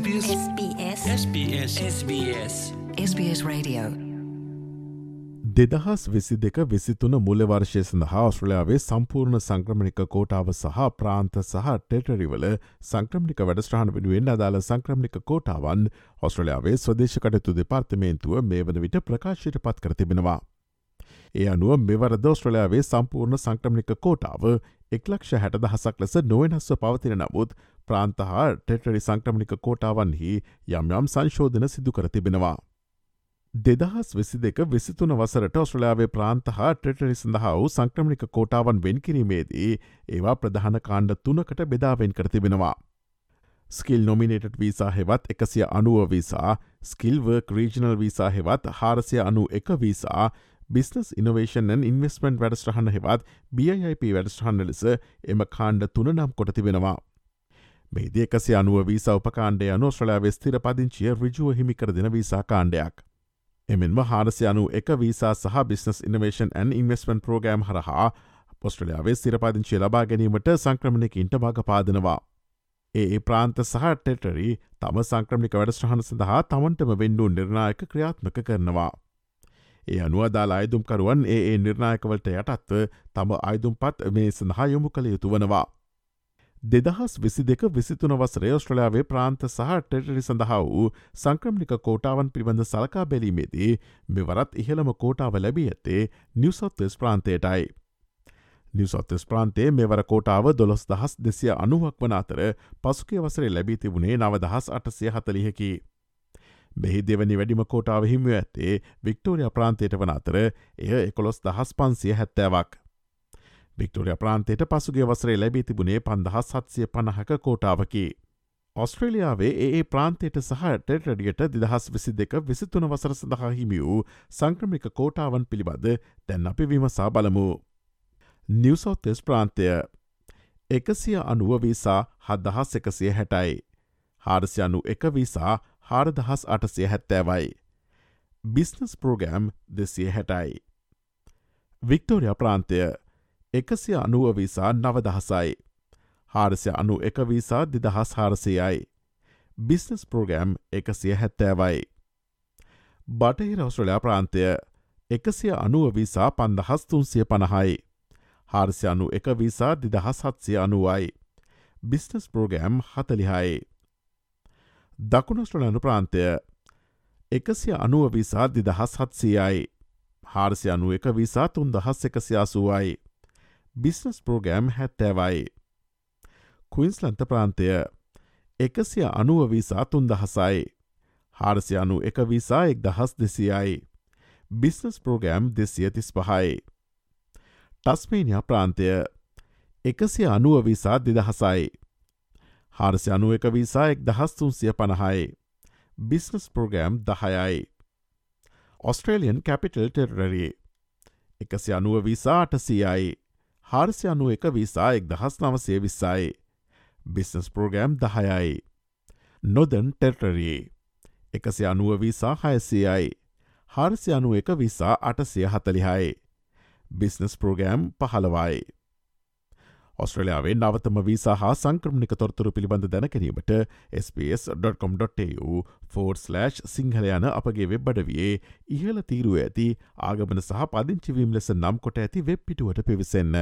SBS SBS SBS SBS SBS Radio. දෙදහස් විසි දෙක විසිතුන මුලවර්ශය සඳහා ඔස්ට්‍රලයාාවේ සම්පූර්ණ සංක්‍රමණික කෝටාව සහ ප්‍රාන්ත සහ ටෙටරිවල සංක්‍රමික වැඩස්ට්‍රහණ වෙනුවෙන් අදාළ සංක්‍රමික කෝටාවන් ඔස්ට්‍රලයාාවේ ස්වදේශකටතු දෙපාර්තමේන්තුව මේ වන විට ප්‍රකාශයට පත් කර තිබෙනවා. ඒ අනුව මෙවර දෝස්ට්‍රලයාාවේ සම්පූර්ණ සංක්‍රමික කෝටාව එක්ලක්ෂ හැට දහසක් ලෙස නොවෙනස්ව පවතින නමුත් ප්‍රාන්තහා ටෙටරි සංක්‍රමික කෝටාවන්හි යම් යම් සංශෝධන සිදු කර තිබෙනවා. දෙදහස් විසි දෙක විසිතුන වසරට ඔස්ට්‍රලයාාවේ ප්‍රාන්ත හා ට්‍රෙටරි සඳහා වූ සංක්‍රමික කෝටාවන් වෙන් කිරීමේදී ඒවා ප්‍රධාන කාණ්ඩ තුනකට බෙදාවෙන් කරතිබෙනවා. ස්කිල් නොමිනේටඩ් වීසා හෙවත් එකසිය අනුව වීසා ස්කිල්වර්ක් රීජනල් වීසා හෙවත් හාරසිය අනු එක වීසා බිස්නස් ඉනවේෂන් ඉන්වස්මෙන්ට් වැඩස්ට්‍රහන්න හෙවත් BIP වැඩස්ට්‍රහන්න ලෙස එම කාණ්ඩ තුන නම් කොට තිබෙනවා. මේදී එකසි අනුව වීසා උපකාණ්ඩය අනු ශ්‍රලයාාවේ ස්තිර පදිංචිය රිජුව හිමිකර දෙන වීසා කාණ්ඩයක්. එමෙන්ම හාරසය අනු එක වීසා සහ business innovation and investment programme හරහා පොස්ට්‍රලයාාවේ සිරපාදිංචි ලබා ගැනීමට සංක්‍රමණයකින්ට භග පාදනවා. ඒ ප්‍රාන්ත සහ ටෙටරි තම සංක්‍රමික වැඩස්ට්‍රහන සඳහා තමන්ටම වෙන්ඩු නිර්ණායක ක්‍රියාත්මක කරනවා. ඒ අනුවදාලා අයිදුම්කරුවන් ඒ ඒ නිර්ණායකවලට යටත්ව තම අයිදුම් පත් මේ සඳහා යොමු කළ යුතු වනවා. දෙදහස් විසි දෙක විසිතුන වසරේ ඔස්ට්‍රලයාාවේ ප්‍රාන්ත සහ ටෙටරි සඳහා වූ සංක්‍රමික කෝටාවන් පිළිබඳ සලකා බැලීමේදී මෙවරත් ඉහළම කෝටාව ලැබී ඇත්තේ නිවසොත්වෙස් ප්‍රාන්තයටයි. නිවසොත්ස් ප්‍රාන්තේ මෙවර කෝටාව දොළොස් දහස් දෙසිය අනුවක් වන අතර පසුකේ වසරේ ලැබී තිබුණේ නවදහස් අටසය හතලිහකි. මෙහි දෙවනි වැඩිම කෝටාව හිමිව ඇත්තේ වික්ටෝරිය ප්‍රාන්තයට වන අතර එය එකොළොස් දහස් පන්සිය හැත්තෑවක්. වික්ටෝරිය ප්‍රාන්තයට පසුගේ වසරේ ලැබී තිබුණේ පන්දහස් සත්සය පණහක කෝටාවකි. ඔස්ට්‍රේලියාවේ ඒ ප්‍රාන්තයට සහට රඩියට දිදහස් විසි දෙක විසිතුන වසර සඳහා හිමි වූ සංක්‍රමික කෝටාවන් පිළිබඳ දැන් අපි විමසා බලමු. නිවසෝතෙස් ප්‍රාන්තය එකසිය අනුව වීසා හදදහස් එකසිය හැටයි. හාරසි අනු එක වීසා හාරදහස් අටසය හැත්තෑවයි. බිස්නස් ප්‍රෝගෑම් දෙසිය හැටයි. වික්ටෝරිය ප්‍රාන්තය එකසිය අනුව වීසා නවදහසයි. හාරසය අනු එක වීසා දිදහස් හාරසයයි. බිස්නස් ප්‍රෝගෑම් එකසිය හැත්තෑවයි. බටහිර ඔස්ට්‍රලයා ප්‍රාන්තය එකසිය අනුව වීසා පන්දහස් තුන්සිය පණහයි. හාරසය අනු එක වීසා දිදහස් හත්සිය අනුවයි. Business programme හතලිහයි. දකුණස්ට්‍රලනු ප්‍රාන්තය එකසිය අනුව වීසා දිදහස් හත්සියයි. හාරසය අනු එක වීසා තුන් දහස් එකසියාසුවයි. Business programme හැත්තෑවයි. කුයින්ස්ලන්ත ප්‍රාන්තය එකසිය අනුව වීසා තුන් දහසයි. හාරසි අනු එක වීසා එක් දහස් දෙසියයි. බිස්නස් ප්‍රෝගෑම් දෙසිය තිස් පහයි. ටස්මේනිය ප්‍රාන්තය එකසිය අනුව වීසා දෙදහසයි. හාරසි අනුව එක වීසා එක් දහස් තුන්සිය පණහයි. බිස්නස් ප්‍රෝගෑම් දහයයි. ඔස්ට්‍රේලියන් කැපිටල් ටෙරරරි එකසි අනුව වීසා අටසියයි. හාරසි අනුව එක වීසා එක් දහස් නවසේ විස්සයි. Business programme දහයයි. නොදන් ටෙටරී එකසි අනුව වීසා හයසයයි. හාරසි අනුව එක විසා අටසය හතලිහයි. බිස්නස් ප්‍රෝගෑම් පහළවයි. ඔස්ට්‍රලයාාවේ නවතම වීසා හා සංක්‍රමණික තොරතුරු පිළිබඳ දැනකැනීමට SBS.com.tu ෆෝර්ස්ලෑශ් සිංහලයන අපගේ වෙබ්බඩවයේ ඉහල තීරුව ඇති ආගමන සහ පදිංචිවීම් ලෙස නම් කොට ඇති වෙබ් පිටුවට පිවිසන්න.